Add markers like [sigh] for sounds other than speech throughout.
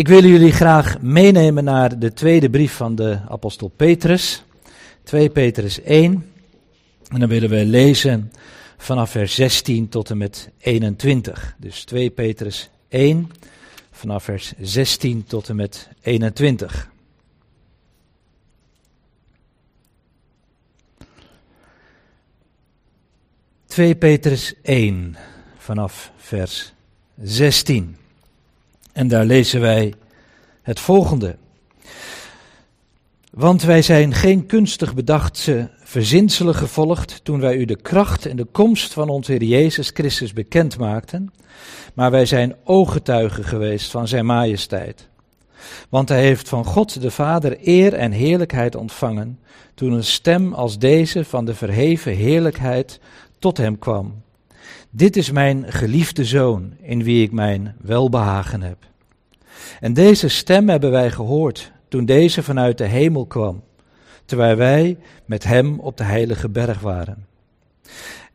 Ik wil jullie graag meenemen naar de tweede brief van de apostel Petrus, 2 Petrus 1. En dan willen we lezen vanaf vers 16 tot en met 21. Dus 2 Petrus 1, vanaf vers 16 tot en met 21. Twee Petrus 1 vanaf vers 16. En daar lezen wij het volgende. Want wij zijn geen kunstig bedachte verzinselen gevolgd toen wij u de kracht en de komst van onze Heer Jezus Christus bekend maakten, maar wij zijn ooggetuigen geweest van Zijn majesteit. Want hij heeft van God de Vader eer en heerlijkheid ontvangen, toen een stem als deze van de verheven heerlijkheid tot hem kwam. Dit is mijn geliefde zoon, in wie ik mijn welbehagen heb. En deze stem hebben wij gehoord toen deze vanuit de hemel kwam, terwijl wij met hem op de heilige berg waren.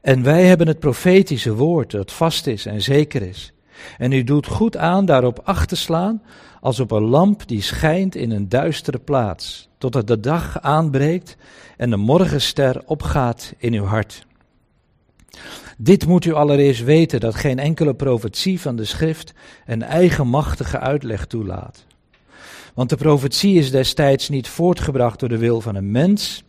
En wij hebben het profetische woord dat vast is en zeker is. En u doet goed aan daarop acht te slaan, als op een lamp die schijnt in een duistere plaats, totdat de dag aanbreekt en de morgenster opgaat in uw hart. Dit moet u allereerst weten, dat geen enkele profetie van de schrift een eigenmachtige uitleg toelaat. Want de profetie is destijds niet voortgebracht door de wil van een mens,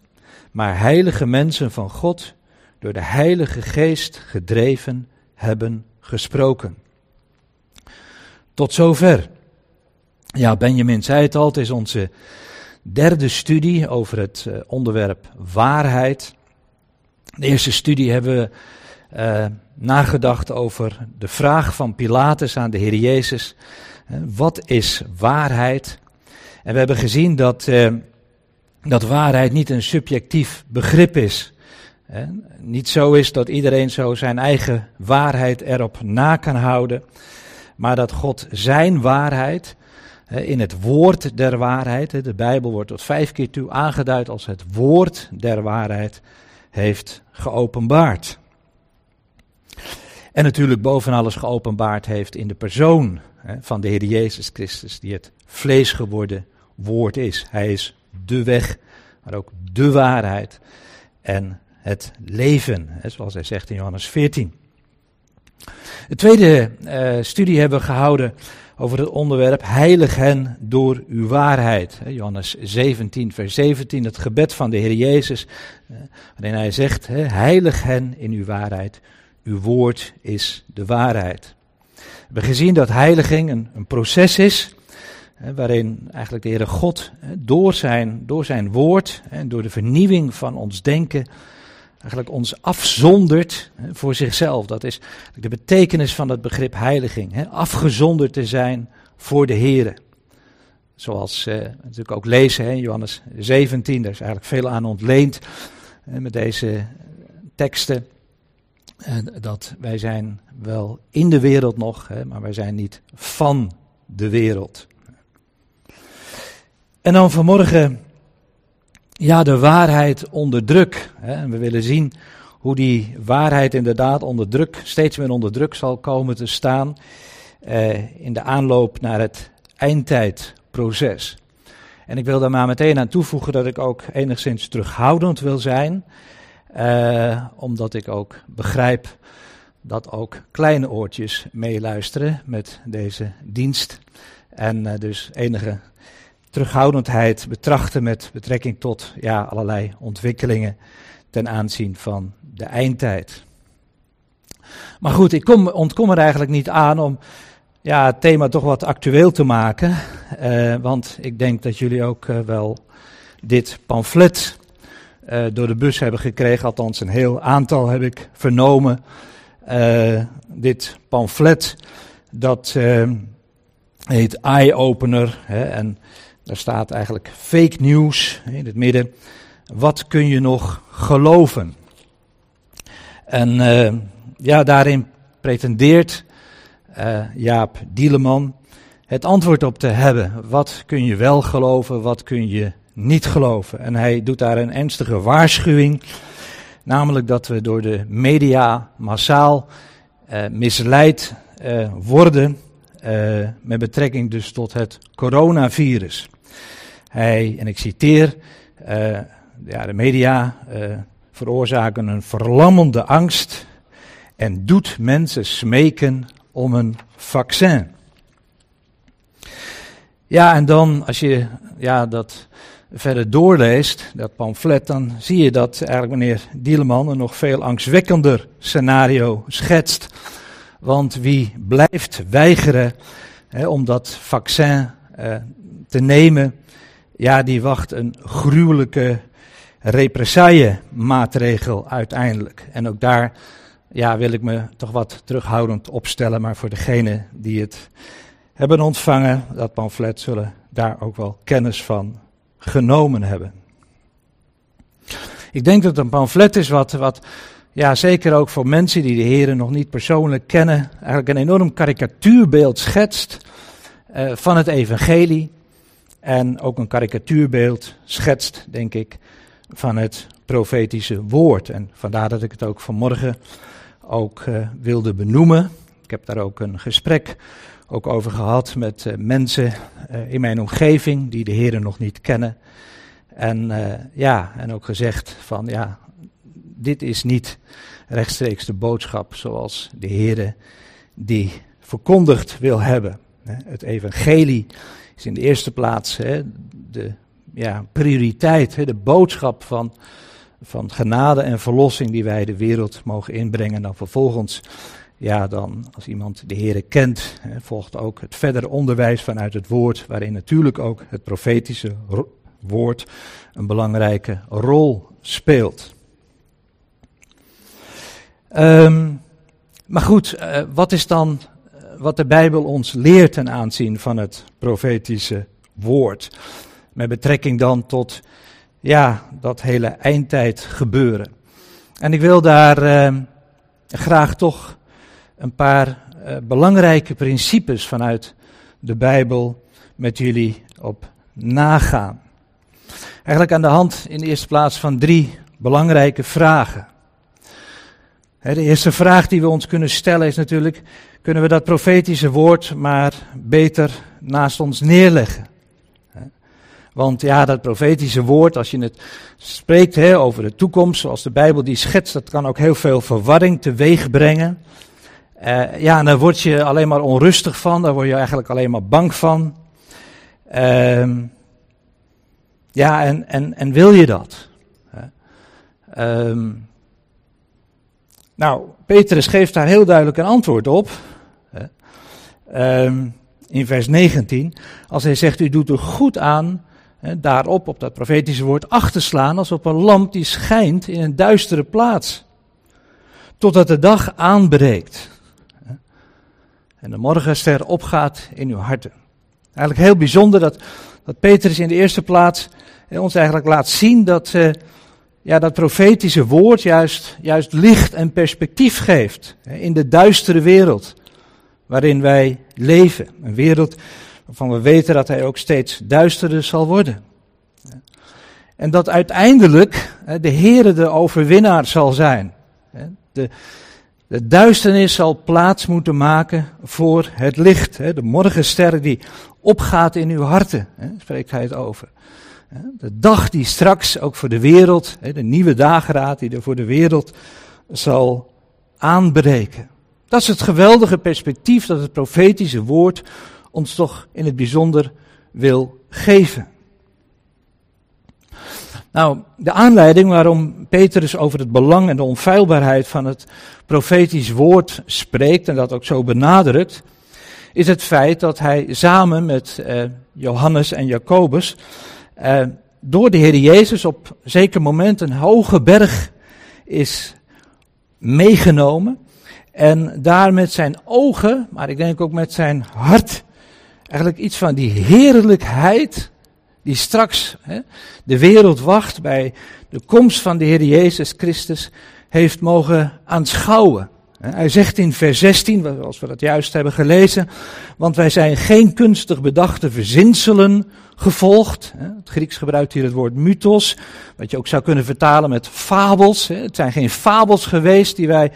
maar heilige mensen van God, door de Heilige Geest gedreven, hebben gesproken. Tot zover. Ja, Benjamin zei het al, het is onze derde studie over het eh, onderwerp waarheid. De eerste studie hebben we uh, nagedacht over de vraag van Pilatus aan de Heer Jezus. Uh, wat is waarheid? En we hebben gezien dat, uh, dat waarheid niet een subjectief begrip is. niet zo is dat iedereen zo zijn eigen waarheid erop na kan houden. Maar dat God zijn waarheid in het woord der waarheid, de Bijbel wordt tot vijf keer toe aangeduid als het woord der waarheid, heeft geopenbaard. En natuurlijk boven alles geopenbaard heeft in de persoon hè, van de Heer Jezus Christus, die het vlees geworden woord is. Hij is de weg, maar ook de waarheid en het leven, hè, zoals hij zegt in Johannes 14. De tweede uh, studie hebben we gehouden over het onderwerp heilig hen door uw waarheid. Johannes 17, vers 17, het gebed van de Heer Jezus, eh, waarin hij zegt, heilig hen in uw waarheid. Uw woord is de waarheid. We hebben gezien dat heiliging een, een proces is, waarin eigenlijk de Heere God door, zijn, door zijn woord en door de vernieuwing van ons denken eigenlijk ons afzondert voor zichzelf. Dat is de betekenis van het begrip heiliging. Afgezonderd te zijn voor de Heere. Zoals eh, natuurlijk ook lezen in Johannes 17, daar is eigenlijk veel aan ontleend met deze teksten dat wij zijn wel in de wereld nog, hè, maar wij zijn niet van de wereld. En dan vanmorgen, ja, de waarheid onder druk. Hè, we willen zien hoe die waarheid inderdaad onder druk, steeds meer onder druk zal komen te staan eh, in de aanloop naar het eindtijdproces. En ik wil daar maar meteen aan toevoegen dat ik ook enigszins terughoudend wil zijn. Uh, omdat ik ook begrijp dat ook kleine oortjes meeluisteren met deze dienst. En uh, dus enige terughoudendheid betrachten met betrekking tot ja, allerlei ontwikkelingen ten aanzien van de eindtijd. Maar goed, ik kom, ontkom er eigenlijk niet aan om ja, het thema toch wat actueel te maken. Uh, want ik denk dat jullie ook wel dit pamflet uh, door de bus hebben gekregen. Althans, een heel aantal heb ik vernomen. Uh, dit pamflet, dat uh, heet Eye Opener. Hè, en daar staat eigenlijk fake news in het midden. Wat kun je nog geloven? En ja, daarin pretendeert Jaap Dieleman het antwoord op te hebben. Wat kun je wel geloven, wat kun je niet geloven. En hij doet daar een ernstige waarschuwing, namelijk dat we door de media massaal uh, misleid uh, worden uh, met betrekking dus tot het coronavirus. Hij, en ik citeer, ja, de media veroorzaken een verlammende angst en doet mensen smeken om een vaccin. Ja, en dan als je ja, dat verder doorleest, dat pamflet, dan zie je dat eigenlijk meneer Dieleman een nog veel angstwekkender scenario schetst. Want wie blijft weigeren hè, om dat vaccin eh, te nemen, ja, die wacht een gruwelijke represaille-maatregel uiteindelijk. En ook daar ja, wil ik me toch wat terughoudend opstellen, maar voor degenen die het hebben ontvangen, dat pamflet, zullen daar ook wel kennis van genomen hebben. Ik denk dat het een pamflet is wat, wat ja, zeker ook voor mensen die de Heer nog niet persoonlijk kennen, eigenlijk een enorm karikatuurbeeld schetst uh, van het evangelie. En ook een karikatuurbeeld schetst, denk ik, van het profetische woord. En vandaar dat ik het ook vanmorgen ook uh, wilde benoemen. Ik heb daar ook een gesprek ook over gehad met uh, mensen uh, in mijn omgeving die de Heer nog niet kennen. En ja, en ook gezegd van ja, dit is niet rechtstreeks de boodschap zoals de Heer die verkondigd wil hebben. Het evangelie is in de eerste plaats hè, de ja, prioriteit, hè, de boodschap van, van genade en verlossing die wij de wereld mogen inbrengen. Dan vervolgens, ja, dan als iemand de Heer kent, hè, volgt ook het verdere onderwijs vanuit het woord, waarin natuurlijk ook het profetische woord een belangrijke rol speelt. Um, maar goed, uh, wat is dan uh, wat de Bijbel ons leert ten aanzien van het profetische woord? Met betrekking dan tot ja, dat hele eindtijd gebeuren. En ik wil daar uh, graag toch een paar belangrijke principes vanuit de Bijbel met jullie op nagaan. Eigenlijk aan de hand in de eerste plaats van drie belangrijke vragen. De eerste vraag die we ons kunnen stellen is natuurlijk, kunnen we dat profetische woord maar beter naast ons neerleggen? Want ja, dat profetische woord, als je het spreekt hè, over de toekomst, zoals de Bijbel die schetst, dat kan ook heel veel verwarring teweeg brengen. Uh, ja, en daar word je alleen maar onrustig van, daar word je eigenlijk alleen maar bang van. Uh, ja, en, en, en wil je dat? Uh, nou, Petrus geeft daar heel duidelijk een antwoord op. Um, in vers 19. Als hij zegt, u doet er goed aan daarop, op dat profetische woord, acht te slaan als op een lamp die schijnt in een duistere plaats. Totdat de dag aanbreekt. En de morgenster opgaat in uw harten. Eigenlijk heel bijzonder dat, dat Petrus in de eerste plaats ons eigenlijk laat zien dat... Uh, ja, dat profetische woord juist, juist licht en perspectief geeft in de duistere wereld waarin wij leven. Een wereld waarvan we weten dat hij ook steeds duisterder zal worden. En dat uiteindelijk de Heere de overwinnaar zal zijn. De, de duisternis zal plaats moeten maken voor het licht. De morgenster die opgaat in uw harten, spreekt hij het over. De dag die straks ook voor de wereld, de nieuwe dageraad die er voor de wereld zal aanbreken. Dat is het geweldige perspectief dat het profetische woord ons toch in het bijzonder wil geven. Nou, de aanleiding waarom Petrus over het belang en de onfeilbaarheid van het profetisch woord spreekt en dat ook zo benadrukt, is het feit dat hij samen met eh, Johannes en Jacobus uh, door de Heer Jezus op zeker moment een hoge berg is meegenomen. En daar met zijn ogen, maar ik denk ook met zijn hart, eigenlijk iets van die heerlijkheid die straks hè, de wereld wacht bij de komst van de Heer Jezus Christus, heeft mogen aanschouwen. Hij zegt in vers 16, als we dat juist hebben gelezen, want wij zijn geen kunstig bedachte verzinselen gevolgd. Het Grieks gebruikt hier het woord mythos, wat je ook zou kunnen vertalen met fabels. Het zijn geen fabels geweest die wij,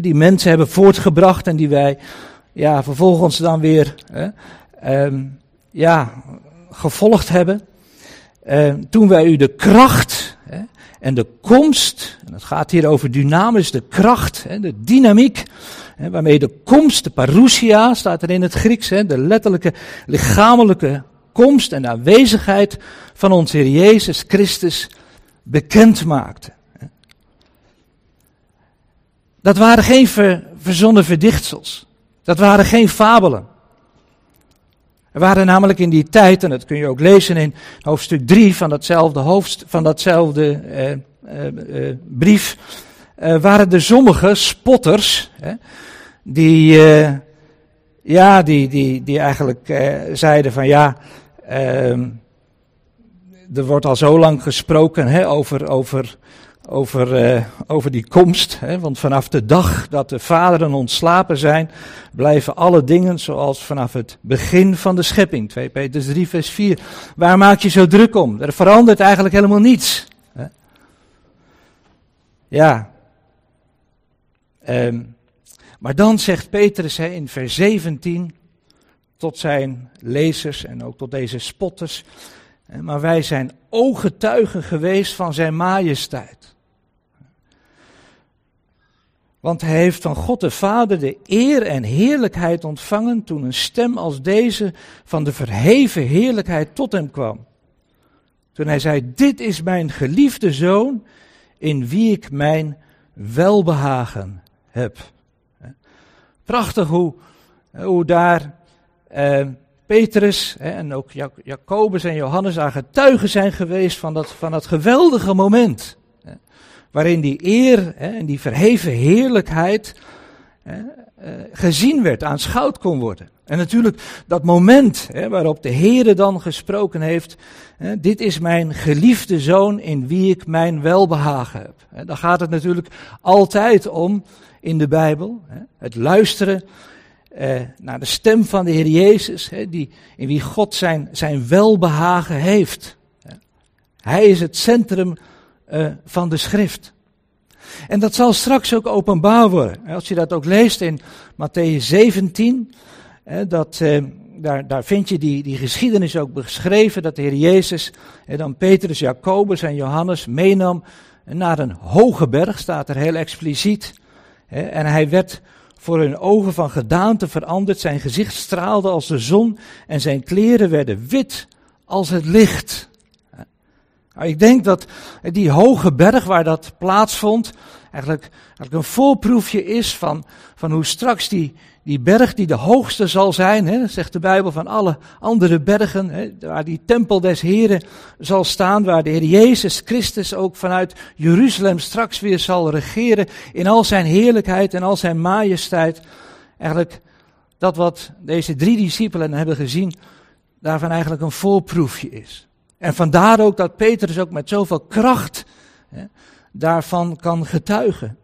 die mensen hebben voortgebracht en die wij ja, vervolgens dan weer ehm, ja, gevolgd hebben. Ehm, toen wij u de kracht hè, en de komst, en het gaat hier over dynamisch, de kracht, hè, de dynamiek, hè, waarmee de komst, de parousia, staat er in het Grieks, de letterlijke lichamelijke komst en aanwezigheid van onze Heer Jezus Christus bekend maakte. Dat waren geen ver, verzonnen verdichtsels. Dat waren geen fabelen. Er waren namelijk in die tijd, en dat kun je ook lezen in hoofdstuk 3 van datzelfde, hoofd, van datzelfde eh, eh, eh, brief, waren er sommige spotters, die, ja, die, die, die eigenlijk zeiden van ja, ehm, er wordt al zo lang gesproken hè, over, over over, uh, over die komst. Hè, want vanaf de dag dat de vaderen ontslapen zijn, blijven alle dingen zoals vanaf het begin van de schepping. 2 Petrus 3, vers 4. Waar maak je zo druk om? Er verandert eigenlijk helemaal niets. Hè? Ja. Um, maar dan zegt Petrus hè, in vers 17 tot zijn lezers en ook tot deze spotters. Maar wij zijn ooggetuigen geweest van zijn majesteit. Want hij heeft van God de Vader de eer en heerlijkheid ontvangen toen een stem als deze van de verheven heerlijkheid tot hem kwam. Toen hij zei, dit is mijn geliefde zoon in wie ik mijn welbehagen heb. Prachtig hoe, hoe daar eh, Petrus en ook Jacobus en Johannes aan getuigen zijn geweest van dat, van dat geweldige moment waarin die eer hè, en die verheven heerlijkheid hè, uh, gezien werd, aanschouwd kon worden. En natuurlijk dat moment hè, waarop de Heere dan gesproken heeft, hè, dit is mijn geliefde zoon in wie ik mijn welbehagen heb. Hè, daar gaat het natuurlijk altijd om in de Bijbel. Hè, het luisteren uh, naar de stem van de Heer Jezus, die, in wie God zijn, zijn welbehagen heeft. Hij is het centrum uh, van de schrift. En dat zal straks ook openbaar worden. Als je dat ook leest in Matthäus 17, hè, dat, uh, daar, daar vind je die, die geschiedenis ook beschreven, dat de Heer Jezus en dan Petrus, Jacobus en Johannes meenam naar een hoge berg, staat er heel expliciet. En hij werd voor hun ogen van gedaante veranderd, zijn gezicht straalde als de zon en zijn kleren werden wit als het licht. Nou, ik denk dat die hoge berg waar dat plaatsvond, eigenlijk, eigenlijk een voorproefje is van, van hoe straks die, die berg, die de hoogste zal zijn, hè, zegt de Bijbel van alle andere bergen, hè, waar die tempel des Heren zal staan, waar de Heer Jezus Christus ook vanuit Jeruzalem straks weer zal regeren in al zijn heerlijkheid en al zijn majesteit. Eigenlijk dat wat deze drie discipelen hebben gezien, daarvan eigenlijk een voorproefje is. En vandaar ook dat Petrus ook met zoveel kracht hè, daarvan kan getuigen.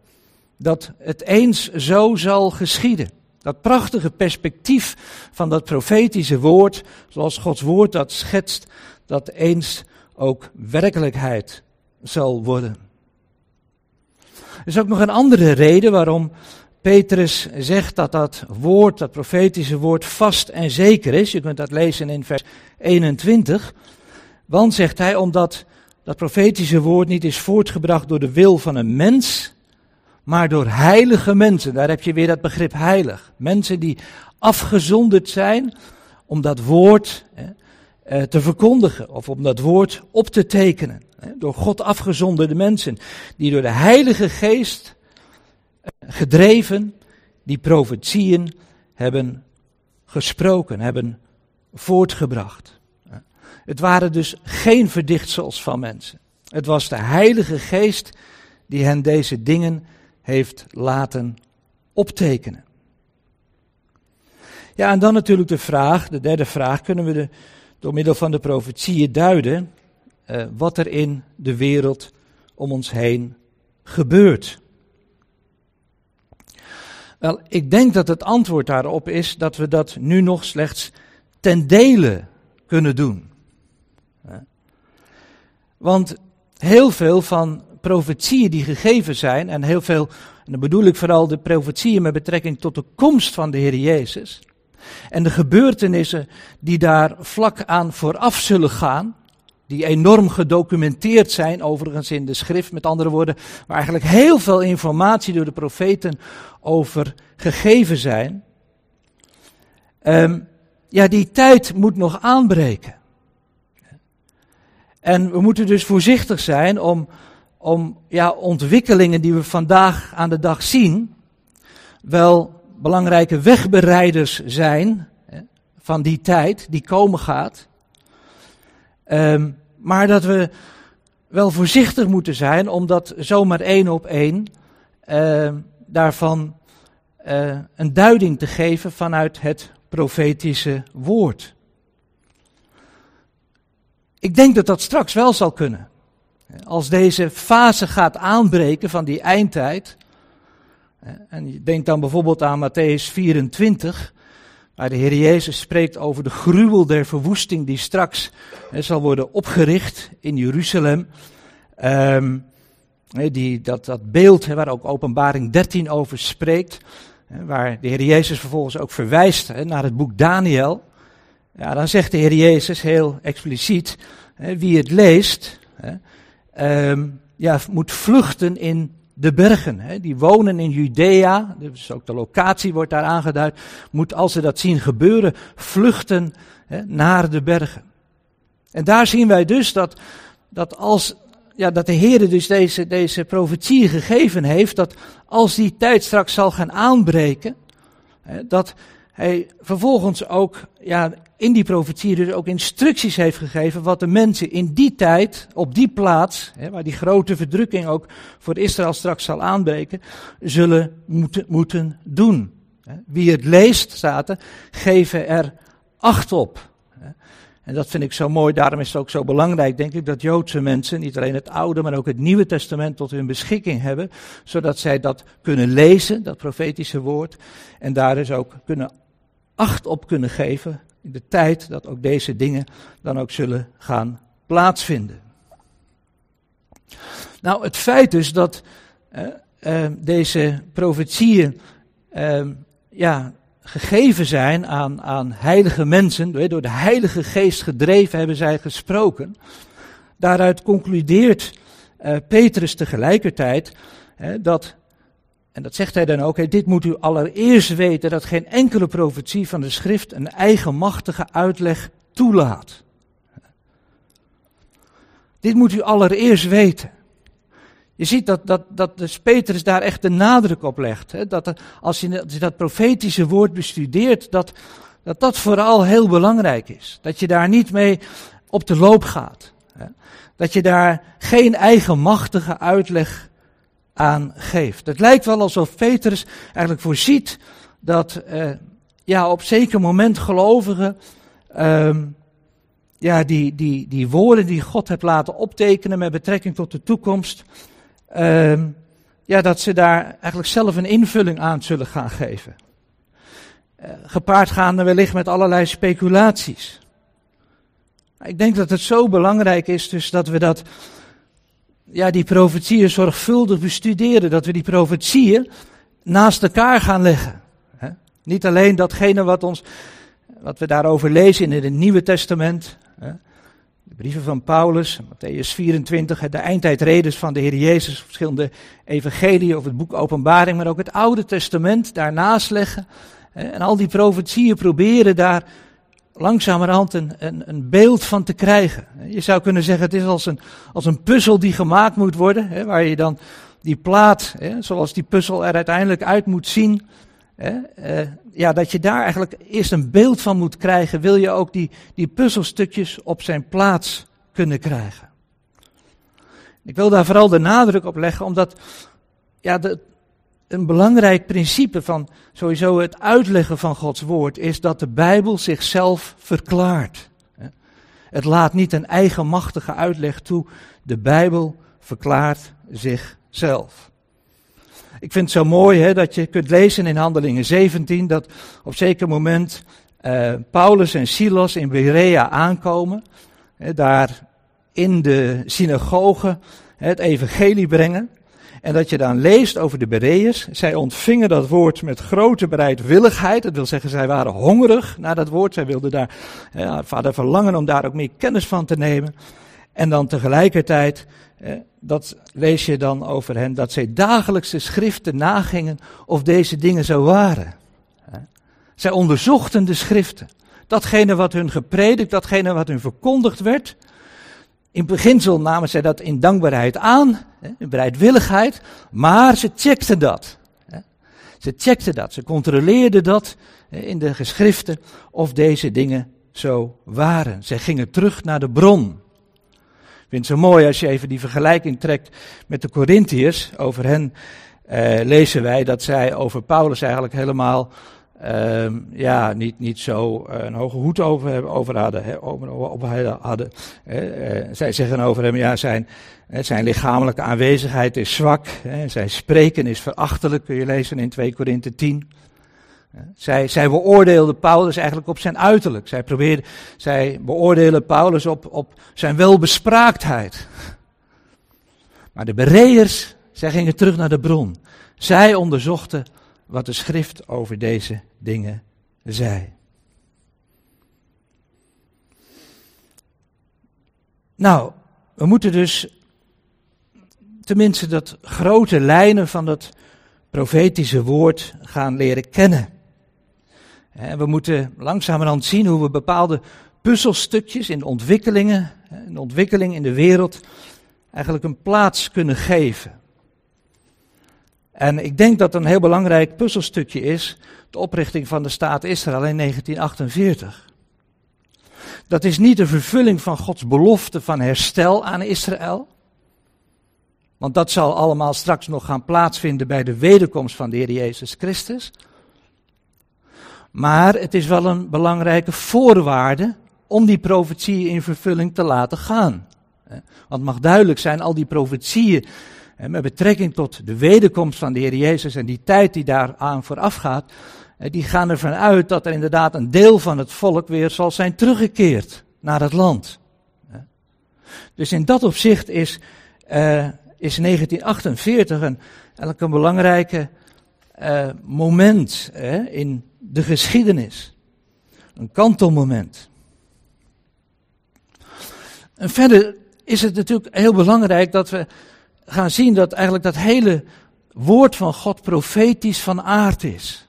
Dat het eens zo zal geschieden. Dat prachtige perspectief van dat profetische woord, zoals Gods woord dat schetst, dat eens ook werkelijkheid zal worden. Er is ook nog een andere reden waarom Petrus zegt dat dat woord, dat profetische woord, vast en zeker is. Je kunt dat lezen in vers 21. Want, zegt hij, omdat dat profetische woord niet is voortgebracht door de wil van een mens, maar door heilige mensen. Daar heb je weer dat begrip heilig. Mensen die afgezonderd zijn om dat woord eh, te verkondigen of om dat woord op te tekenen. Door God afgezonderde mensen die door de Heilige Geest eh, gedreven die profetieën hebben gesproken, hebben voortgebracht. Het waren dus geen verdichtsels van mensen. Het was de Heilige Geest die hen deze dingen heeft laten optekenen. Ja, en dan natuurlijk de vraag, de derde vraag, kunnen we de, door middel van de profetieën duiden uh, wat er in de wereld om ons heen gebeurt. Wel, ik denk dat het antwoord daarop is dat we dat nu nog slechts ten dele kunnen doen. Want heel veel van profetieën die gegeven zijn, en heel veel, en dan bedoel ik vooral de profetieën met betrekking tot de komst van de Heer Jezus, en de gebeurtenissen die daar vlak aan vooraf zullen gaan, die enorm gedocumenteerd zijn, overigens in de schrift, met andere woorden, waar eigenlijk heel veel informatie door de profeten over gegeven zijn. Um, ja, die tijd moet nog aanbreken. En we moeten dus voorzichtig zijn om, om ja, ontwikkelingen die we vandaag aan de dag zien, wel belangrijke wegbereiders zijn van die tijd die komen gaat. Um, maar dat we wel voorzichtig moeten zijn, omdat zomaar één op één uh, daarvan uh, een duiding te geven vanuit het profetische woord. Ik denk dat dat straks wel zal kunnen. Als deze fase gaat aanbreken van die eindtijd. En je denkt dan bijvoorbeeld aan Matthäus 24, waar de Heer Jezus spreekt over de gruwel der verwoesting die straks zal worden opgericht in Jeruzalem. Um, die, dat, dat beeld waar ook Openbaring 13 over spreekt, waar de Heer Jezus vervolgens ook verwijst naar het boek Daniel. Ja, dan zegt de Heer Jezus heel expliciet, wie het leest, um, ja, moet vluchten in de bergen. Hè, die wonen in Judea, dus ook de locatie wordt daar aangeduid, moet als ze dat zien gebeuren, vluchten hè, naar de bergen. En daar zien wij dus dat, dat als ja, dat de Heer dus deze, deze profetie gegeven heeft, dat als die tijd straks zal gaan aanbreken, hè, dat hij vervolgens ook ja, in die profetie dus ook instructies heeft gegeven wat de mensen in die tijd, op die plaats, hè, waar die grote verdrukking ook voor Israël straks zal aanbreken, zullen moeten, moeten doen. Wie het leest, er, geven er acht op. En dat vind ik zo mooi, daarom is het ook zo belangrijk, denk ik, dat Joodse mensen niet alleen het Oude, maar ook het Nieuwe Testament tot hun beschikking hebben, zodat zij dat kunnen lezen, dat profetische woord, en daar dus ook kunnen acht op kunnen geven in de tijd dat ook deze dingen dan ook zullen gaan plaatsvinden. Nou, het feit dus dat uh, uh, deze profetieën uh, ja, gegeven zijn aan, aan heilige mensen, door de Heilige Geest gedreven hebben zij gesproken. Daaruit concludeert Petrus tegelijkertijd dat en dat zegt hij dan ook, dit moet u allereerst weten dat geen enkele profetie van de schrift een eigenmachtige uitleg toelaat. Dit moet u allereerst weten. Je ziet dat, dat, dat dus Petrus daar echt de nadruk op legt. Hè? Dat als, je, als je dat profetische woord bestudeert, dat, dat dat vooral heel belangrijk is. Dat je daar niet mee op de loop gaat. Hè? Dat je daar geen eigenmachtige uitleg aan geeft. Het lijkt wel alsof Petrus eigenlijk voorziet dat uh, ja, op zeker moment gelovigen uh, ja, die, die, die woorden die God heeft laten optekenen met betrekking tot de toekomst, uh, ja, dat ze daar eigenlijk zelf een invulling aan zullen gaan geven. Uh, gepaard gaande wellicht met allerlei speculaties. Ik denk dat het zo belangrijk is dus dat we dat ja, die profetieën zorgvuldig bestuderen. Dat we die profetieën naast elkaar gaan leggen. Niet alleen datgene wat, ons, wat we daarover lezen in het Nieuwe Testament. De brieven van Paulus, Matthäus 24, de eindtijdredes van de Heer Jezus, verschillende evangelieën of het boek Openbaring, maar ook het Oude Testament daarnaast leggen. En al die profetieën proberen daar langzamerhand een, een, beeld van te krijgen. Je zou kunnen zeggen, het is als een, als een puzzel die gemaakt moet worden, hè, waar je dan die plaat, hè, zoals die puzzel er uiteindelijk uit moet zien, hè, eh, ja, dat je daar eigenlijk eerst een beeld van moet krijgen, wil je ook die, die puzzelstukjes op zijn plaats kunnen krijgen. Ik wil daar vooral de nadruk op leggen, omdat ja, de, een belangrijk principe van sowieso het uitleggen van Gods woord is dat de Bijbel zichzelf verklaart. Het laat niet een eigenmachtige uitleg toe. De Bijbel verklaart zichzelf. Ik vind het zo mooi hè, dat je kunt lezen in Handelingen 17 dat op zeker moment uh, Paulus en Silas in Berea aankomen. Hè, daar in de synagoge het evangelie brengen. En dat je dan leest over de Bereërs. Zij ontvingen dat woord met grote bereidwilligheid. Dat wil zeggen, zij waren hongerig naar dat woord. Zij wilden daar, ja, vader verlangen om daar ook meer kennis van te nemen. En dan tegelijkertijd, dat lees je dan over hen, dat zij dagelijks de schriften nagingen of deze dingen zo waren. Zij onderzochten de schriften. Datgene wat hun gepredikt, datgene wat hun verkondigd werd. In beginsel namen zij dat in dankbaarheid aan, in bereidwilligheid, maar ze checkten dat. Ze checkten dat, ze controleerden dat in de geschriften of deze dingen zo waren. Zij gingen terug naar de bron. Ik vind het zo mooi als je even die vergelijking trekt met de Corinthiërs. Over hen eh, lezen wij dat zij over Paulus eigenlijk helemaal uh, ja, niet, niet zo uh, een hoge hoed over, over hadden. Over, over hadden uh, zij zeggen over hem, ja, zijn, zijn lichamelijke aanwezigheid is zwak. Hè, zijn spreken is verachtelijk, kun je lezen in 2 Korinthe 10. Zij, zij beoordeelden Paulus eigenlijk op zijn uiterlijk. Zij, probeerden, zij beoordeelden Paulus op, op zijn welbespraaktheid. Maar de Bereërs, zij gingen terug naar de bron. Zij onderzochten wat de schrift over deze dingen zei. Nou, we moeten dus tenminste dat grote lijnen van dat profetische woord gaan leren kennen. We moeten langzamerhand zien hoe we bepaalde puzzelstukjes in de ontwikkelingen, in de ontwikkeling in de wereld, eigenlijk een plaats kunnen geven. En ik denk dat een heel belangrijk puzzelstukje is de oprichting van de staat Israël in 1948. Dat is niet de vervulling van Gods belofte van herstel aan Israël. Want dat zal allemaal straks nog gaan plaatsvinden bij de wederkomst van de Heer Jezus Christus. Maar het is wel een belangrijke voorwaarde om die profetieën in vervulling te laten gaan. Want het mag duidelijk zijn, al die profetieën met betrekking tot de wederkomst van de Heer Jezus en die tijd die daaraan vooraf gaat, die gaan ervan uit dat er inderdaad een deel van het volk weer zal zijn teruggekeerd naar het land. Dus in dat opzicht is, uh, is 1948 een, eigenlijk een belangrijke uh, moment in de geschiedenis. Een kantelmoment. En verder is het natuurlijk heel belangrijk dat we gaan zien dat eigenlijk dat hele woord van God profetisch van aard is.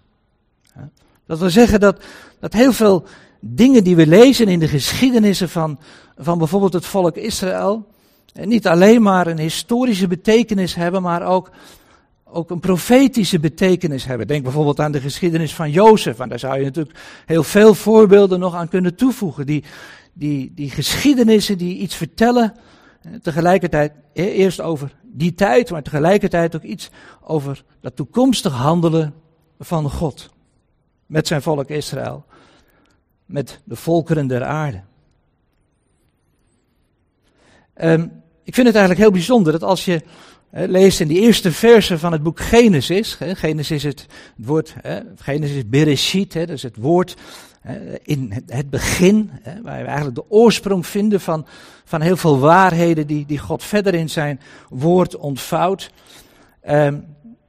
Dat wil zeggen dat, dat heel veel dingen die we lezen in de geschiedenissen van, van bijvoorbeeld het volk Israël, niet alleen maar een historische betekenis hebben, maar ook, ook een profetische betekenis hebben. Denk bijvoorbeeld aan de geschiedenis van Jozef. En daar zou je natuurlijk heel veel voorbeelden nog aan kunnen toevoegen. Die, die, die geschiedenissen die iets vertellen, tegelijkertijd eerst over die tijd, maar tegelijkertijd ook iets over dat toekomstig handelen van God. Met zijn volk Israël. Met de volkeren der aarde. Um, ik vind het eigenlijk heel bijzonder dat als je leest in die eerste versen van het boek Genesis. Genesis is het, woord, Genesis is Bereshit, dat is het woord in het begin, waar we eigenlijk de oorsprong vinden van, van heel veel waarheden die, die God verder in zijn woord ontvouwt. Ehm,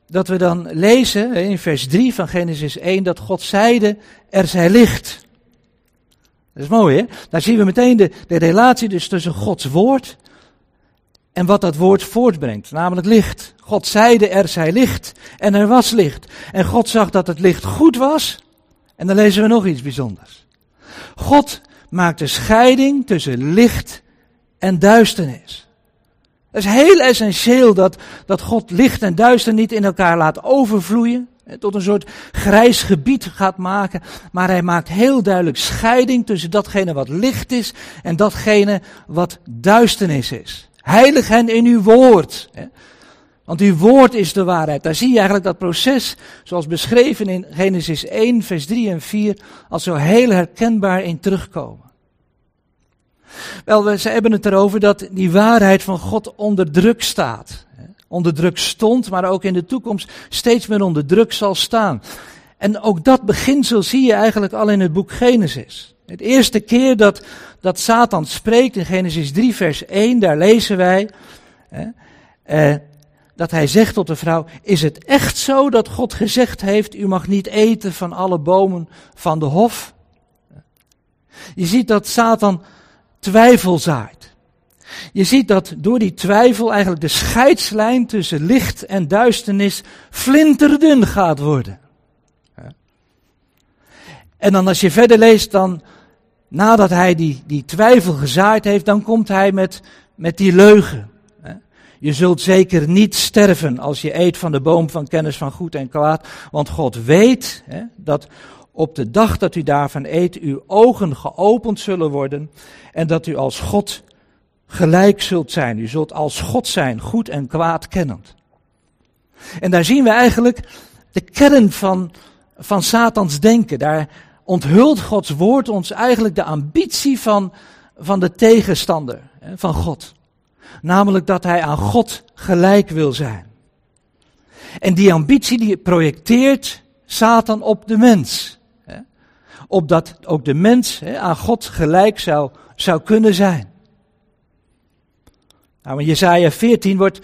dat we dan lezen in vers 3 van Genesis 1 dat God zeide, er zij licht. Dat is mooi hè? Daar zien we meteen de, de relatie dus tussen Gods woord en wat dat woord voortbrengt, namelijk licht. God zeide er zij licht en er was licht. En God zag dat het licht goed was en dan lezen we nog iets bijzonders. God maakt de scheiding tussen licht en duisternis. Het is heel essentieel dat, dat God licht en duister niet in elkaar laat overvloeien. Tot een soort grijs gebied gaat maken. Maar hij maakt heel duidelijk scheiding tussen datgene wat licht is en datgene wat duisternis is. Heilig hen in uw woord. Want uw woord is de waarheid. Daar zie je eigenlijk dat proces, zoals beschreven in Genesis 1, vers 3 en 4, als zo heel herkenbaar in terugkomen. Wel, we hebben het erover dat die waarheid van God onder druk staat. Onder druk stond, maar ook in de toekomst steeds meer onder druk zal staan. En ook dat beginsel zie je eigenlijk al in het boek Genesis. Het eerste keer dat, dat Satan spreekt in Genesis 3, vers 1, daar lezen wij. Hè, eh, dat hij zegt tot de vrouw, is het echt zo dat God gezegd heeft, u mag niet eten van alle bomen van de hof? Je ziet dat Satan twijfel zaait. Je ziet dat door die twijfel eigenlijk de scheidslijn tussen licht en duisternis flinterdun gaat worden. En dan als je verder leest, dan nadat hij die, die twijfel gezaaid heeft, dan komt hij met, met die leugen. Je zult zeker niet sterven als je eet van de boom van kennis van goed en kwaad, want God weet hè, dat op de dag dat u daarvan eet, uw ogen geopend zullen worden en dat u als God gelijk zult zijn. U zult als God zijn, goed en kwaad kennend. En daar zien we eigenlijk de kern van, van Satans denken. Daar onthult Gods woord ons eigenlijk de ambitie van, van de tegenstander, van God. Namelijk dat hij aan God gelijk wil zijn. En die ambitie die projecteert Satan op de mens. Opdat ook de mens aan God gelijk zou, zou kunnen zijn. Nou, in Jezaja 14 wordt,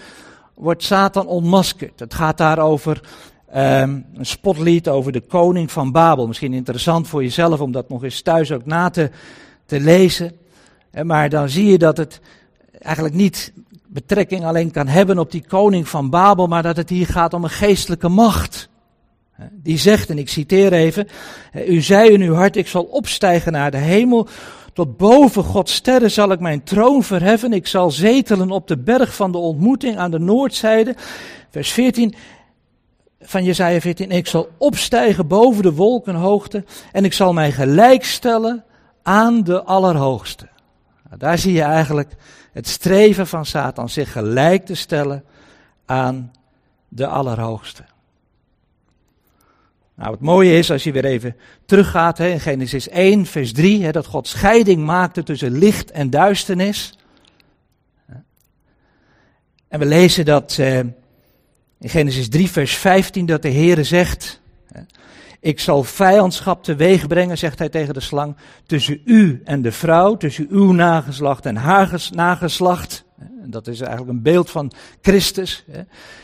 wordt Satan ontmaskerd. Het gaat daar over um, een spotlied over de koning van Babel. Misschien interessant voor jezelf om dat nog eens thuis ook na te, te lezen. Maar dan zie je dat het eigenlijk niet betrekking alleen kan hebben op die koning van Babel, maar dat het hier gaat om een geestelijke macht. Die zegt, en ik citeer even, u zei in uw hart, ik zal opstijgen naar de hemel, tot boven Gods sterren zal ik mijn troon verheffen, ik zal zetelen op de berg van de ontmoeting aan de noordzijde. Vers 14 van Jesaja 14, ik zal opstijgen boven de wolkenhoogte en ik zal mij gelijkstellen aan de Allerhoogste. Nou, daar zie je eigenlijk het streven van Satan zich gelijk te stellen aan de Allerhoogste. Nou, het mooie is, als je weer even teruggaat hè, in Genesis 1, vers 3, hè, dat God scheiding maakte tussen licht en duisternis. En we lezen dat eh, in Genesis 3, vers 15, dat de Heere zegt, ik zal vijandschap teweeg brengen, zegt hij tegen de slang, tussen u en de vrouw, tussen uw nageslacht en haar nageslacht. Dat is eigenlijk een beeld van Christus,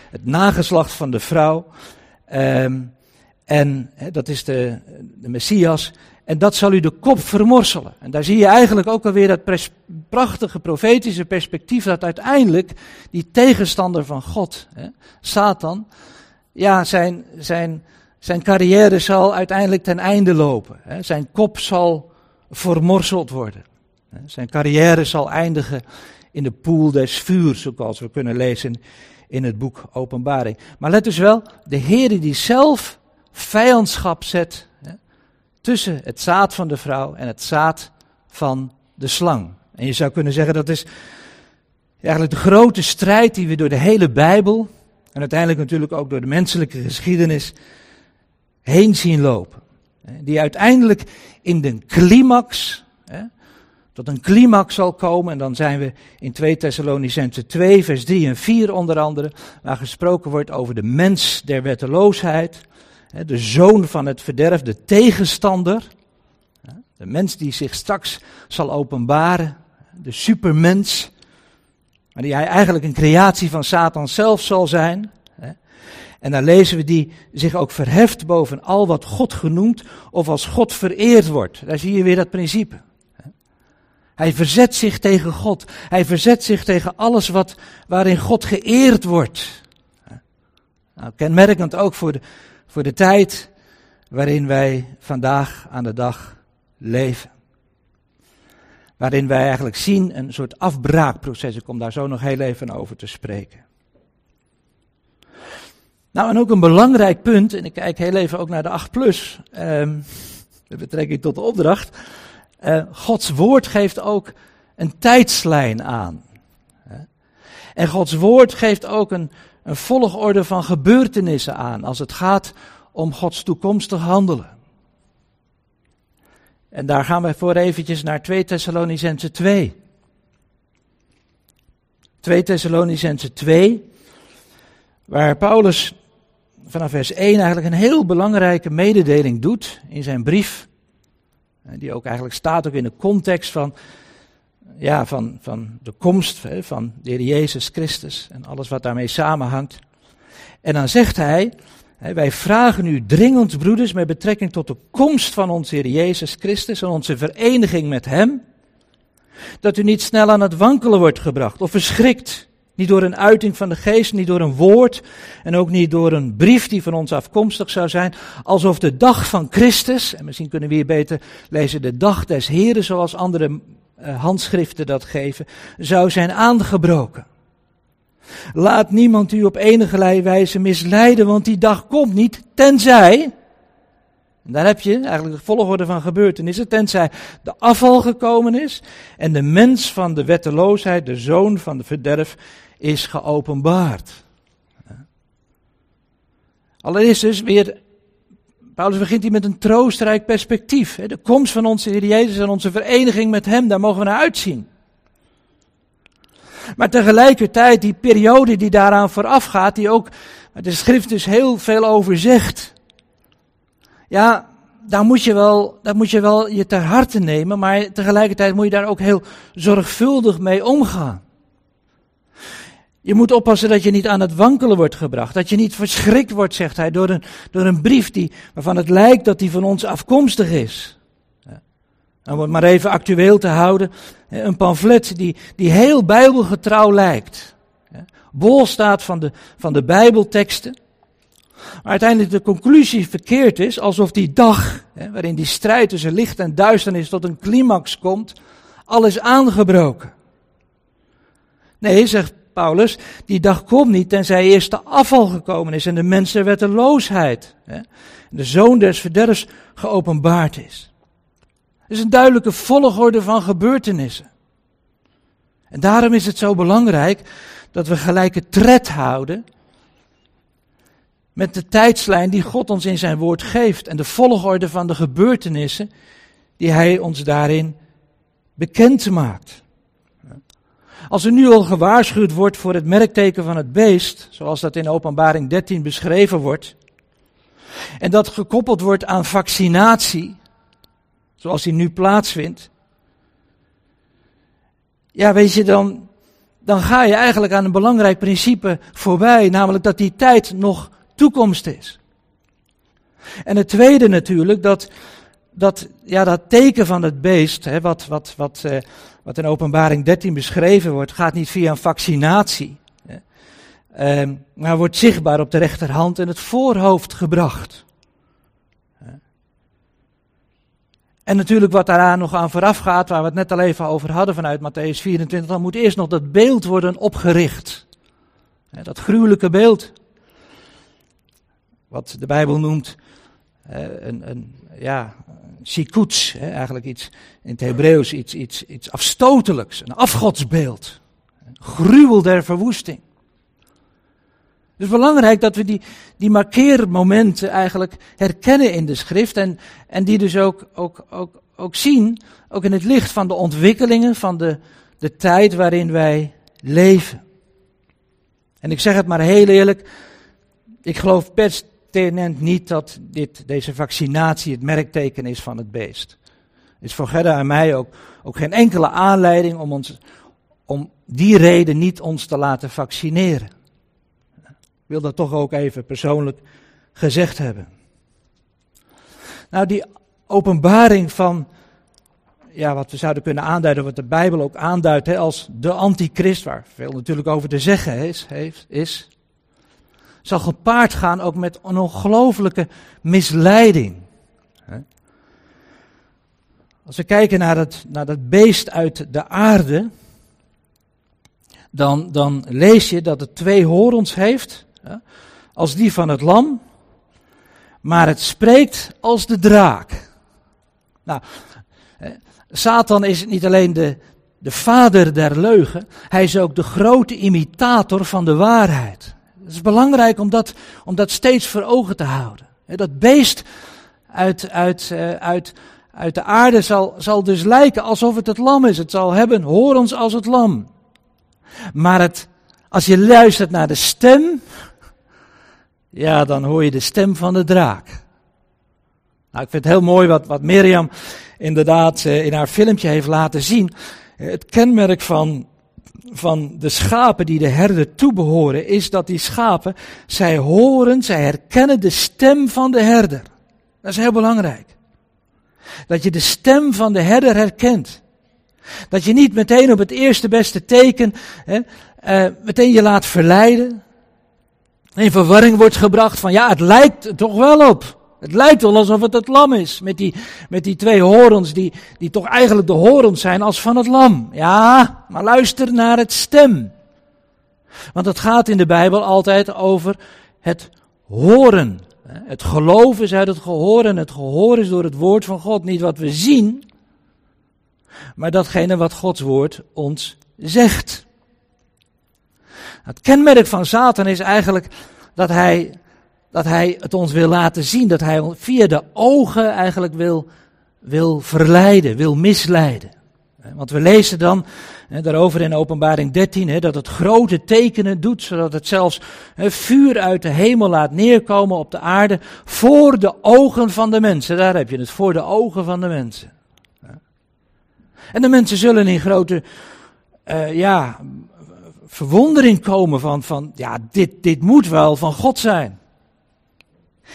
het nageslacht van de vrouw. Ehm, en dat is de, de Messias. En dat zal u de kop vermorselen. En daar zie je eigenlijk ook alweer dat prachtige profetische perspectief dat uiteindelijk die tegenstander van God, hè, Satan, ja, zijn, zijn, zijn carrière zal uiteindelijk ten einde lopen. Zijn kop zal vermorseld worden. Zijn carrière zal eindigen in de poel des vuurs, zoals we kunnen lezen in het boek Openbaring. Maar let dus wel, de Heer die zelf vijandschap zet tussen het zaad van de vrouw en het zaad van de slang. En je zou kunnen zeggen dat is eigenlijk de grote strijd die we door de hele Bijbel en uiteindelijk natuurlijk ook door de menselijke geschiedenis heen zien lopen. Die uiteindelijk in de climax, tot een climax zal komen. En dan zijn we in 2 Thessalonicense 2, vers 3 en 4 onder andere, waar gesproken wordt over de mens der wetteloosheid de zoon van het verderf, de tegenstander, de mens die zich straks zal openbaren, de supermens, maar die hij eigenlijk een creatie van Satan zelf zal zijn. En dan lezen we die zich ook verheft boven al wat God genoemd of als God vereerd wordt. Daar zie je weer dat principe. Hij verzet zich tegen God. Hij verzet zich tegen alles wat, waarin God geëerd wordt. Nou, kenmerkend ook voor de, voor de tijd waarin wij vandaag aan de dag leven. Waarin wij eigenlijk zien een soort afbraakproces. Ik kom daar zo nog heel even over te spreken. Nou, en ook een belangrijk punt, en ik kijk heel even ook naar de 8 plus, um, met betrekking tot de opdracht. Uh, Gods woord geeft ook een tijdslijn aan. En Gods woord geeft ook een, een volgorde van gebeurtenissen aan als het gaat om Gods toekomstig handelen. En daar gaan we voor eventjes naar 2 Thessalonicense 2. 2 Thessalonicense 2, waar Paulus vanaf vers 1 eigenlijk een heel belangrijke mededeling doet in zijn brief. Die ook eigenlijk staat ook in de context van ja, van, van de komst van de Heer Jezus Christus en alles wat daarmee samenhangt. En dan zegt hij, wij vragen u dringend, broeders, met betrekking tot de komst van onze Heer Jezus Christus en onze vereniging met Hem, dat u niet snel aan het wankelen wordt gebracht of verschrikt. Niet door een uiting van de geest, niet door een woord en ook niet door een brief die van ons afkomstig zou zijn, alsof de dag van Christus, en misschien kunnen we hier beter lezen, de dag des Heren, zoals andere uh, handschriften dat geven, zou zijn aangebroken. Laat niemand u op enige wijze misleiden, want die dag komt niet, tenzij, en daar heb je eigenlijk de volgorde van gebeurtenissen, tenzij de afval gekomen is en de mens van de wetteloosheid, de zoon van de verderf, is geopenbaard. Allereerst dus weer, Paulus begint hier met een troostrijk perspectief. De komst van onze Heer Jezus en onze vereniging met Hem, daar mogen we naar uitzien. Maar tegelijkertijd, die periode die daaraan vooraf gaat, die ook de schrift dus heel veel over zegt. Ja, daar moet je wel, daar moet je wel je ter harte nemen, maar tegelijkertijd moet je daar ook heel zorgvuldig mee omgaan. Je moet oppassen dat je niet aan het wankelen wordt gebracht. Dat je niet verschrikt wordt, zegt hij, door een, door een brief die, waarvan het lijkt dat die van ons afkomstig is. om het maar even actueel te houden. Een pamflet die, die heel bijbelgetrouw lijkt. Bol staat van de, van de bijbelteksten. Maar uiteindelijk de conclusie verkeerd is, alsof die dag, waarin die strijd tussen licht en duisternis tot een climax komt, al is aangebroken. Nee, zegt Paulus, die dag komt niet tenzij eerst de afval gekomen is en de mensenwetteloosheid, hè, de zoon des verderfs geopenbaard is. Het is een duidelijke volgorde van gebeurtenissen. En daarom is het zo belangrijk dat we gelijke tred houden met de tijdslijn die God ons in zijn woord geeft en de volgorde van de gebeurtenissen die hij ons daarin bekend maakt. Als er nu al gewaarschuwd wordt voor het merkteken van het beest, zoals dat in Openbaring 13 beschreven wordt, en dat gekoppeld wordt aan vaccinatie, zoals die nu plaatsvindt, ja, weet je, dan, dan ga je eigenlijk aan een belangrijk principe voorbij, namelijk dat die tijd nog toekomst is. En het tweede natuurlijk, dat, dat, ja, dat teken van het beest, hè, wat, wat, wat, eh, wat in openbaring 13 beschreven wordt, gaat niet via een vaccinatie. Uh, maar wordt zichtbaar op de rechterhand en het voorhoofd gebracht. En natuurlijk wat daaraan nog aan vooraf gaat, waar we het net al even over hadden vanuit Matthäus 24, dan moet eerst nog dat beeld worden opgericht. Dat gruwelijke beeld. Wat de Bijbel noemt een, een, ja, shikuts, eigenlijk iets in het Hebreeuws, iets, iets, iets afstotelijks, een afgodsbeeld. Een gruwel der verwoesting. Het is belangrijk dat we die, die markeermomenten eigenlijk herkennen in de schrift en, en die dus ook, ook, ook, ook zien, ook in het licht van de ontwikkelingen van de, de tijd waarin wij leven. En ik zeg het maar heel eerlijk, ik geloof best pertinent niet dat dit, deze vaccinatie het merkteken is van het beest. Is voor Gerda en mij ook, ook geen enkele aanleiding om, ons, om die reden niet ons te laten vaccineren. Ik wil dat toch ook even persoonlijk gezegd hebben. Nou, die openbaring van ja, wat we zouden kunnen aanduiden, wat de Bijbel ook aanduidt hè, als de antichrist, waar veel natuurlijk over te zeggen is, heeft, is zal gepaard gaan ook met een ongelofelijke misleiding. Als we kijken naar het, naar dat beest uit de aarde, dan, dan lees je dat het twee horens heeft, als die van het lam, maar het spreekt als de draak. Nou, Satan is niet alleen de, de vader der leugen, hij is ook de grote imitator van de waarheid. Het is belangrijk om dat, om dat steeds voor ogen te houden. Dat beest uit, uit, eh, uit, uit de aarde zal, zal dus lijken alsof het het lam is. Het zal hebben horens als het lam. Maar het, als je luistert naar de stem, ja, dan hoor je de stem van de draak. Nou, ik vind het heel mooi wat, wat Mirjam inderdaad eh, in haar filmpje heeft laten zien. Het kenmerk van, van de schapen die de herder toebehoren is dat die schapen, zij horen, zij herkennen de stem van de herder. Dat is heel belangrijk. Dat je de stem van de herder herkent. Dat je niet meteen op het eerste beste teken hè, uh, meteen je laat verleiden. In verwarring wordt gebracht van ja, het lijkt toch wel op. Het lijkt wel alsof het het lam is. Met die, met die twee horens die, die toch eigenlijk de horens zijn als van het lam. Ja, maar luister naar het stem. Want het gaat in de Bijbel altijd over het horen. Het geloof is uit het gehoor en het gehoor is door het woord van God. Niet wat we zien, maar datgene wat Gods woord ons zegt. Het kenmerk van Satan is eigenlijk dat hij, dat hij het ons wil laten zien, dat hij via de ogen eigenlijk wil, wil verleiden, wil misleiden. Want we lezen dan daarover in Openbaring 13 hè, dat het grote tekenen doet, zodat het zelfs vuur uit de hemel laat neerkomen op de aarde voor de ogen van de mensen. Daar heb je het, voor de ogen van de mensen. En de mensen zullen in grote uh, ja, verwondering komen van, van ja, dit, dit moet wel van God zijn.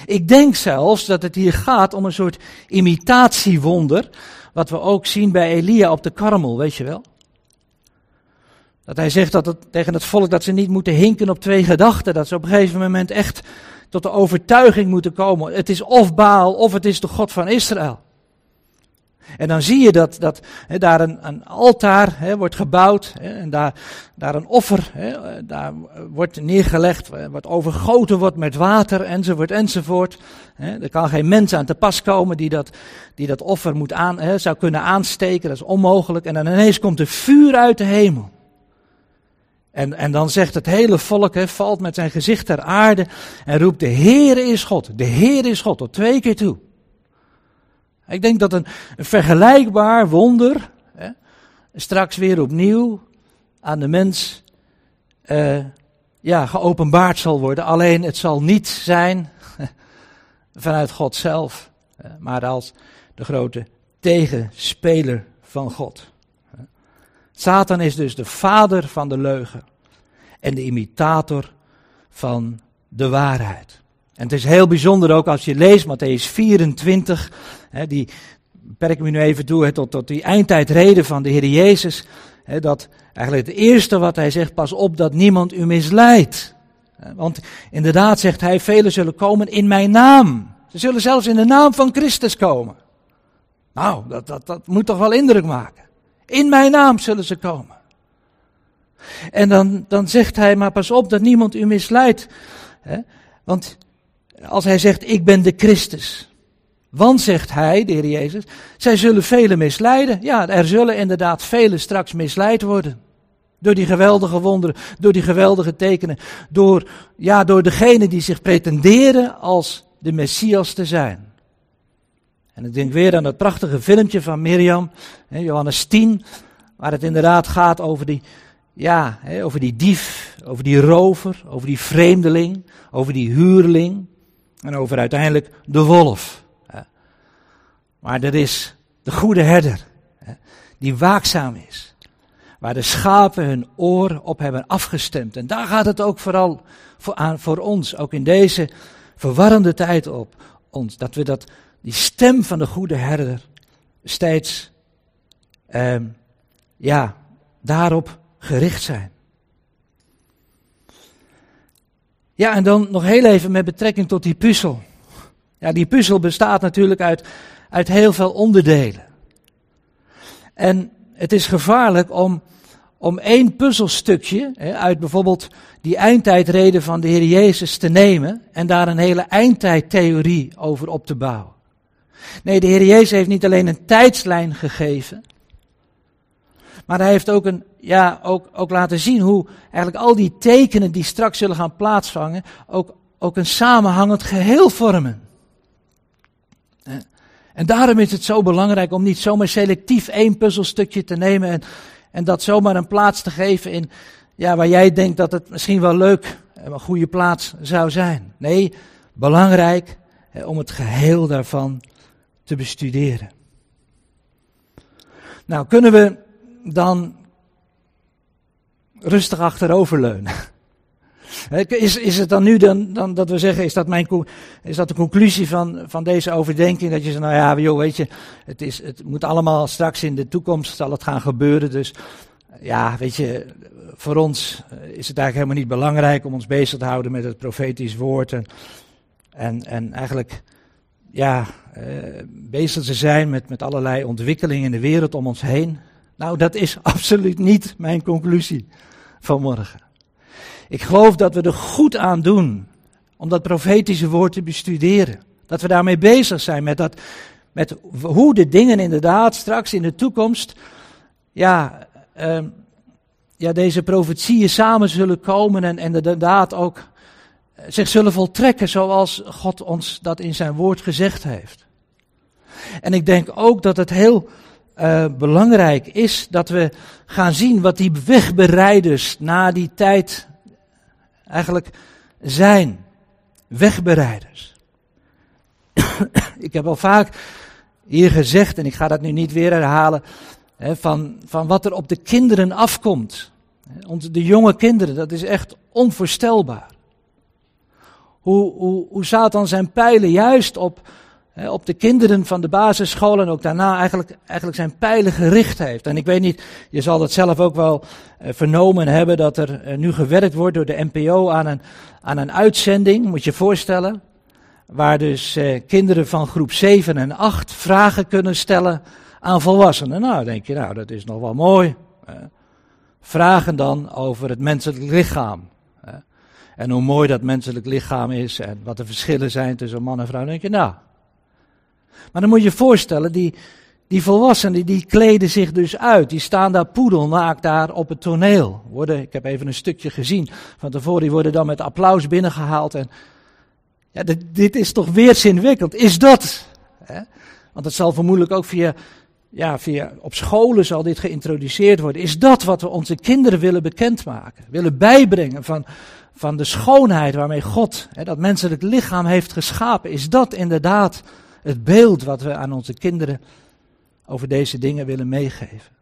Ik denk zelfs dat het hier gaat om een soort imitatiewonder, wat we ook zien bij Elia op de karmel, weet je wel. Dat hij zegt dat het, tegen het volk dat ze niet moeten hinken op twee gedachten, dat ze op een gegeven moment echt tot de overtuiging moeten komen. Het is of Baal of het is de God van Israël. En dan zie je dat, dat daar een, een altaar wordt gebouwd en daar, daar een offer daar wordt neergelegd, wat overgoten wordt met water enzovoort enzovoort. er kan geen mens aan te pas komen die dat, die dat offer moet aan, zou kunnen aansteken, dat is onmogelijk. En dan ineens komt er vuur uit de hemel. En, en dan zegt het hele volk, valt met zijn gezicht ter aarde en roept de Heer is God, de Heer is God, tot twee keer toe. Ik denk dat een, vergelijkbaar wonder hè, straks weer opnieuw aan de mens uh, ja, geopenbaard zal worden. Alleen het zal niet zijn [laughs] vanuit God zelf, maar als de grote tegenspeler van God. Satan is dus de vader van de leugen en de imitator van de waarheid. En het is heel bijzonder ook als je leest Matthäus 24, hè, die beperk me nu even toe tot, tot die eindtijdreden van de Heer Jezus. Dat eigenlijk het eerste wat hij zegt, pas op dat niemand u misleidt. Want inderdaad zegt hij, velen zullen komen in mijn naam. Ze zullen zelfs in de naam van Christus komen. Nou, dat, dat, dat moet toch wel indruk maken. In mijn naam zullen ze komen. En dan, dan zegt hij, maar pas op dat niemand u misleidt. Want als hij zegt, ik ben de Christus. Want, zegt hij, de Heer Jezus, zij zullen velen misleiden. Ja, er zullen inderdaad velen straks misleid worden. Door die geweldige wonderen, door die geweldige tekenen, door, ja, door degene die zich pretenderen als de Messias te zijn. En ik denk weer aan dat prachtige filmpje van Mirjam, Johannes 10, waar het inderdaad gaat over die, ja, over die dief, over die rover, over die vreemdeling, over die huurling. En over uiteindelijk de wolf. Maar er is de goede herder, die waakzaam is. Waar de schapen hun oor op hebben afgestemd. En daar gaat het ook vooral voor, aan, voor ons, ook in deze verwarrende tijd op ons. Dat we dat, die stem van de goede herder steeds, eh, ja, daarop gericht zijn. Ja, en dan nog heel even met betrekking tot die puzzel. Ja, die puzzel bestaat natuurlijk uit, uit heel veel onderdelen. En het is gevaarlijk om, om één puzzelstukje hè, uit bijvoorbeeld die eindtijdreden van de Heer Jezus te nemen en daar een hele eindtijdtheorie over op te bouwen. Nee, de Heer Jezus heeft niet alleen een tijdslijn gegeven, maar hij heeft ook, een, ja, ook, ook laten zien hoe eigenlijk al die tekenen die straks zullen gaan plaatsvangen, ook, ook een samenhangend geheel vormen. En daarom is het zo belangrijk om niet zomaar selectief één puzzelstukje te nemen en, en dat zomaar een plaats te geven in, ja, waar jij denkt dat het misschien wel leuk en een goede plaats zou zijn. Nee, belangrijk hè, om het geheel daarvan te bestuderen. Nou, kunnen we dan rustig achteroverleunen. Is, is het dan nu dan, dan dat we zeggen, is dat, mijn, is dat de conclusie van, van deze overdenking? Dat je zegt, nou ja, joh, weet je, het, is, het moet allemaal straks in de toekomst zal het gaan gebeuren. Dus ja, weet je, voor ons is het eigenlijk helemaal niet belangrijk om ons bezig te houden met het profetisch woord. En, en, en eigenlijk, ja, uh, bezig te zijn met, met allerlei ontwikkelingen in de wereld om ons heen. Nou, dat is [laughs] absoluut niet mijn conclusie vanmorgen. Ik geloof dat we er goed aan doen om dat profetische woord te bestuderen. Dat we daarmee bezig zijn met, dat, met hoe de dingen inderdaad straks in de toekomst, ja, uh, ja deze profetieën samen zullen komen en, inderdaad ook eh, zich zullen voltrekken zoals God ons dat in zijn woord gezegd heeft. En ik denk ook dat het heel uh, belangrijk is dat we gaan zien wat die wegbereiders na die tijd eigenlijk zijn. Wegbereiders. [coughs] ik heb al vaak hier gezegd, en ik ga dat nu niet weer herhalen, hè, van, van wat er op de kinderen afkomt. De jonge kinderen, dat is echt onvoorstelbaar. Hoe, hoe, hoe Satan zijn pijlen juist op, op de kinderen van de basisschool en ook daarna eigenlijk, eigenlijk zijn pijlen gericht heeft. En ik weet niet, je zal het zelf ook wel eh, vernomen hebben dat er eh, nu gewerkt wordt door de NPO aan een, aan een uitzending, moet je voorstellen. Waar dus eh, kinderen van groep 7 en 8 vragen kunnen stellen aan volwassenen. Nou, denk je, nou, dat is nog wel mooi. Vragen dan over het menselijk lichaam. En hoe mooi dat menselijk lichaam is en wat de verschillen zijn tussen man en vrouw. Dan denk je, nou, maar dan moet je je voorstellen, die, die volwassenen die kleden zich dus uit. Die staan daar poedelnaakt daar op het toneel. Worden, ik heb even een stukje gezien van tevoren, die worden dan met applaus binnengehaald. En ja, dit, dit is toch weer zinwikkeld. Is dat? Hè? Want het zal vermoedelijk ook via, ja, via, op scholen zal dit geïntroduceerd worden. Is dat wat we onze kinderen willen bekendmaken? Willen bijbrengen van, van de schoonheid waarmee God hè, dat menselijk lichaam heeft geschapen? Is dat inderdaad het beeld wat we aan onze kinderen over deze dingen willen meegeven.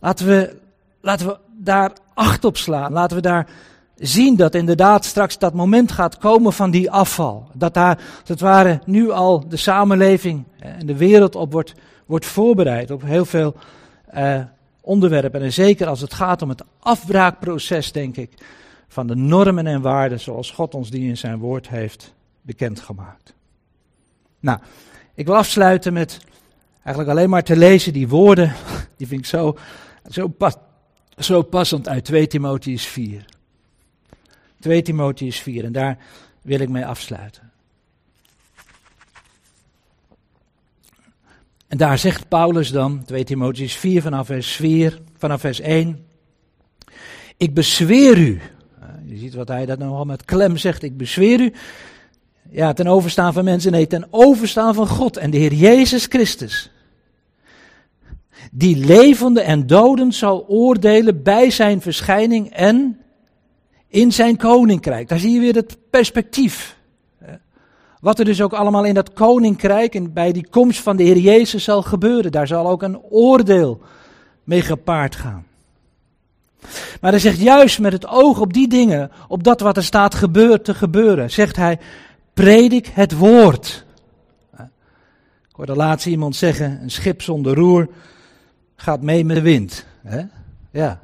Laten we, laten we daar acht op slaan. Laten we daar zien dat inderdaad straks dat moment gaat komen van die afval. Dat daar, het ware, nu al de samenleving en de wereld op wordt, wordt voorbereid. Op heel veel eh, onderwerpen. En zeker als het gaat om het afbraakproces, denk ik, van de normen en waarden zoals God ons die in zijn woord heeft bekendgemaakt. Nou, ik wil afsluiten met eigenlijk alleen maar te lezen die woorden. [laughs] Die vind ik zo, zo, pas, zo passend uit 2 Timotheus 4. 2 Timotheus 4 en daar wil ik mee afsluiten. En daar zegt Paulus dan, 2 Timotheus 4 vanaf vers 4, vanaf vers 1. Ik bezweer u, je ziet wat hij dat nou al met klem zegt, ik bezweer u ja, ten overstaan van mensen, nee, ten overstaan van God en de Heer Jezus Christus. Die levende en doden zal oordelen bij zijn verschijning en in zijn koninkrijk. Daar zie je weer het perspectief. Wat er dus ook allemaal in dat koninkrijk en bij die komst van de Heer Jezus zal gebeuren. Daar zal ook een oordeel mee gepaard gaan. Maar hij zegt juist met het oog op die dingen, op dat wat er staat gebeurd te gebeuren, zegt hij, predik het woord. Ik hoorde laatst iemand zeggen, een schip zonder roer gaat mee met de wind. Ja.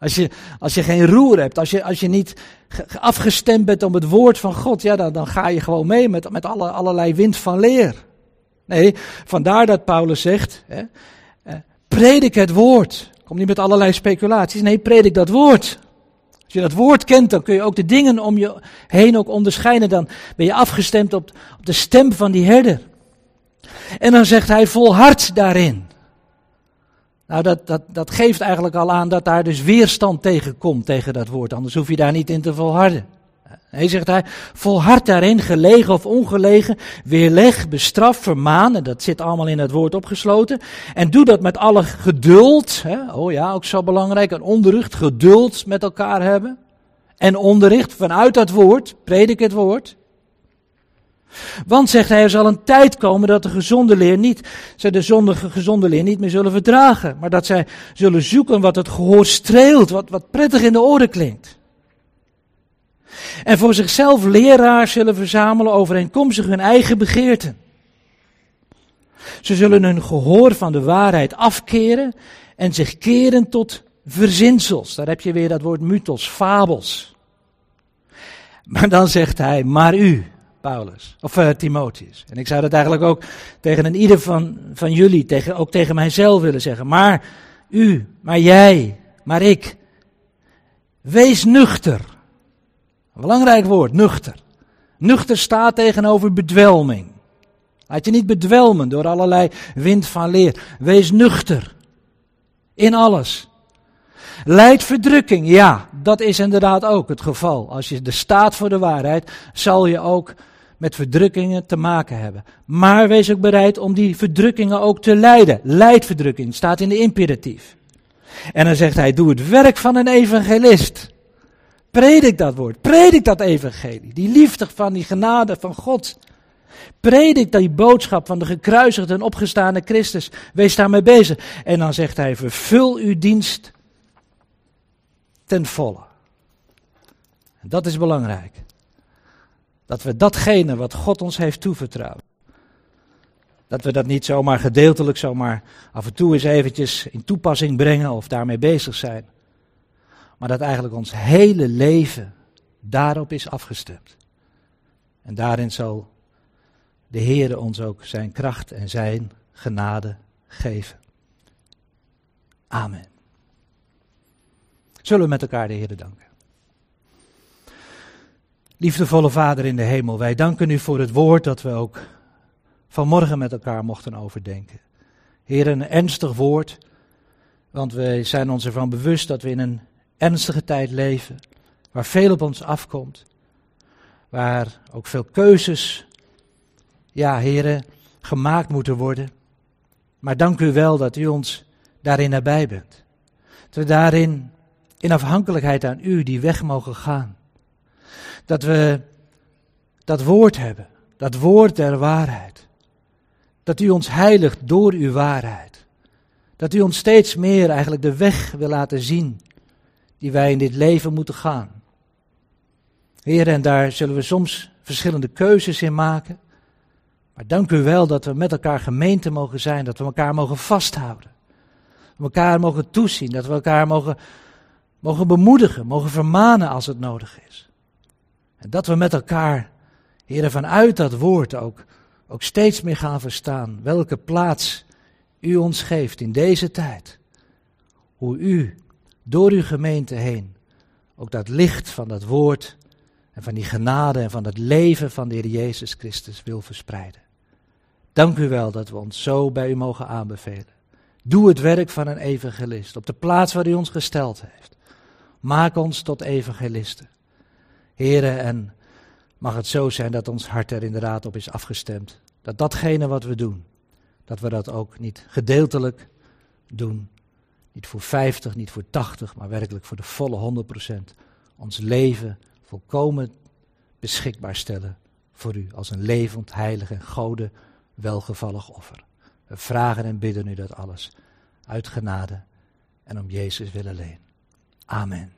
Als je, als je geen roer hebt, als je, als je niet afgestemd bent op het woord van God, ja, dan, dan ga je gewoon mee met, met alle, allerlei wind van leer. Nee, vandaar dat Paulus zegt, hè, eh, predik het woord. Kom niet met allerlei speculaties, nee, predik dat woord. Als je dat woord kent, dan kun je ook de dingen om je heen ook onderscheiden. Dan ben je afgestemd op, op de stem van die herder. En dan zegt hij volhard daarin. Nou, dat, dat, dat geeft eigenlijk al aan dat daar dus weerstand tegen komt, tegen dat woord. Anders hoef je daar niet in te volharden. Hij zegt hij, volhard daarin, gelegen of ongelegen, weerleg, bestraf, vermaan, en dat zit allemaal in het woord opgesloten. En doe dat met alle geduld, hè? oh ja, ook zo belangrijk, een onderricht, geduld met elkaar hebben. En onderricht vanuit dat woord, predik het woord. Want, zegt hij, er zal een tijd komen dat de gezonde leer niet, zij de zondige gezonde leer niet meer zullen verdragen. Maar dat zij zullen zoeken wat het gehoor streelt, wat, wat prettig in de oren klinkt. En voor zichzelf leraars zullen verzamelen overeenkomstig hun eigen begeerten. Ze zullen hun gehoor van de waarheid afkeren en zich keren tot verzinsels. Daar heb je weer dat woord mythos, fabels. Maar dan zegt hij, maar u, Paulus, of uh, Timotheus. En ik zou dat eigenlijk ook tegen een ieder van, van jullie, tegen, ook tegen mijzelf willen zeggen. Maar u, maar jij, maar ik. Wees nuchter. Belangrijk woord, nuchter. Nuchter staat tegenover bedwelming. Laat je niet bedwelmen door allerlei wind van leer. Wees nuchter. In alles. Leid verdrukking, ja, dat is inderdaad ook het geval. Als je de staat voor de waarheid, zal je ook met verdrukkingen te maken hebben. Maar wees ook bereid om die verdrukkingen ook te leiden. Leidverdrukking staat in de imperatief. En dan zegt hij: doe het werk van een evangelist. Predik dat woord, predik dat evangelie. Die liefde van die genade van God. Predik die boodschap van de gekruisigde en opgestane Christus. Wees daarmee bezig. En dan zegt hij: vervul uw dienst ten volle. Dat is belangrijk. Dat we datgene wat God ons heeft toevertrouwd. Dat we dat niet zomaar gedeeltelijk, zomaar af en toe eens eventjes in toepassing brengen of daarmee bezig zijn. Maar dat eigenlijk ons hele leven daarop is afgestemd. En daarin zal de Heer ons ook zijn kracht en zijn genade geven. Amen. Zullen we met elkaar de Heer danken? Liefdevolle Vader in de hemel, wij danken u voor het woord dat we ook vanmorgen met elkaar mochten overdenken. Heer, een ernstig woord, want wij zijn ons ervan bewust dat we in een ernstige tijd leven, waar veel op ons afkomt, waar ook veel keuzes, ja, heren, gemaakt moeten worden. Maar dank u wel dat u ons daarin nabij bent. Dat we daarin in afhankelijkheid aan u die weg mogen gaan. Dat we dat woord hebben, dat woord der waarheid. Dat u ons heiligt door uw waarheid. Dat u ons steeds meer eigenlijk de weg wil laten zien die wij in dit leven moeten gaan. Heer, en daar zullen we soms verschillende keuzes in maken. Maar dank u wel dat we met elkaar gemeente mogen zijn, dat we elkaar mogen vasthouden. We elkaar mogen toezien, dat we elkaar mogen, mogen bemoedigen, mogen vermanen als het nodig is. En dat we met elkaar, heren, vanuit dat woord ook, ook steeds meer gaan verstaan welke plaats u ons geeft in deze tijd. Hoe u door uw gemeente heen ook dat licht van dat woord en van die genade en van het leven van de Heer Jezus Christus wil verspreiden. Dank u wel dat we ons zo bij u mogen aanbevelen. Doe het werk van een evangelist op de plaats waar u ons gesteld heeft. Maak ons tot evangelisten. Heren, en mag het zo zijn dat ons hart er inderdaad op is afgestemd. Dat datgene wat we doen, dat we dat ook niet gedeeltelijk doen. Niet voor 50, niet voor 80, maar werkelijk voor de volle 100%. Ons leven volkomen beschikbaar stellen voor u als een levend, heilig en gode welgevallig offer. We vragen en bidden u dat alles uit genade en om Jezus willen leen. Amen.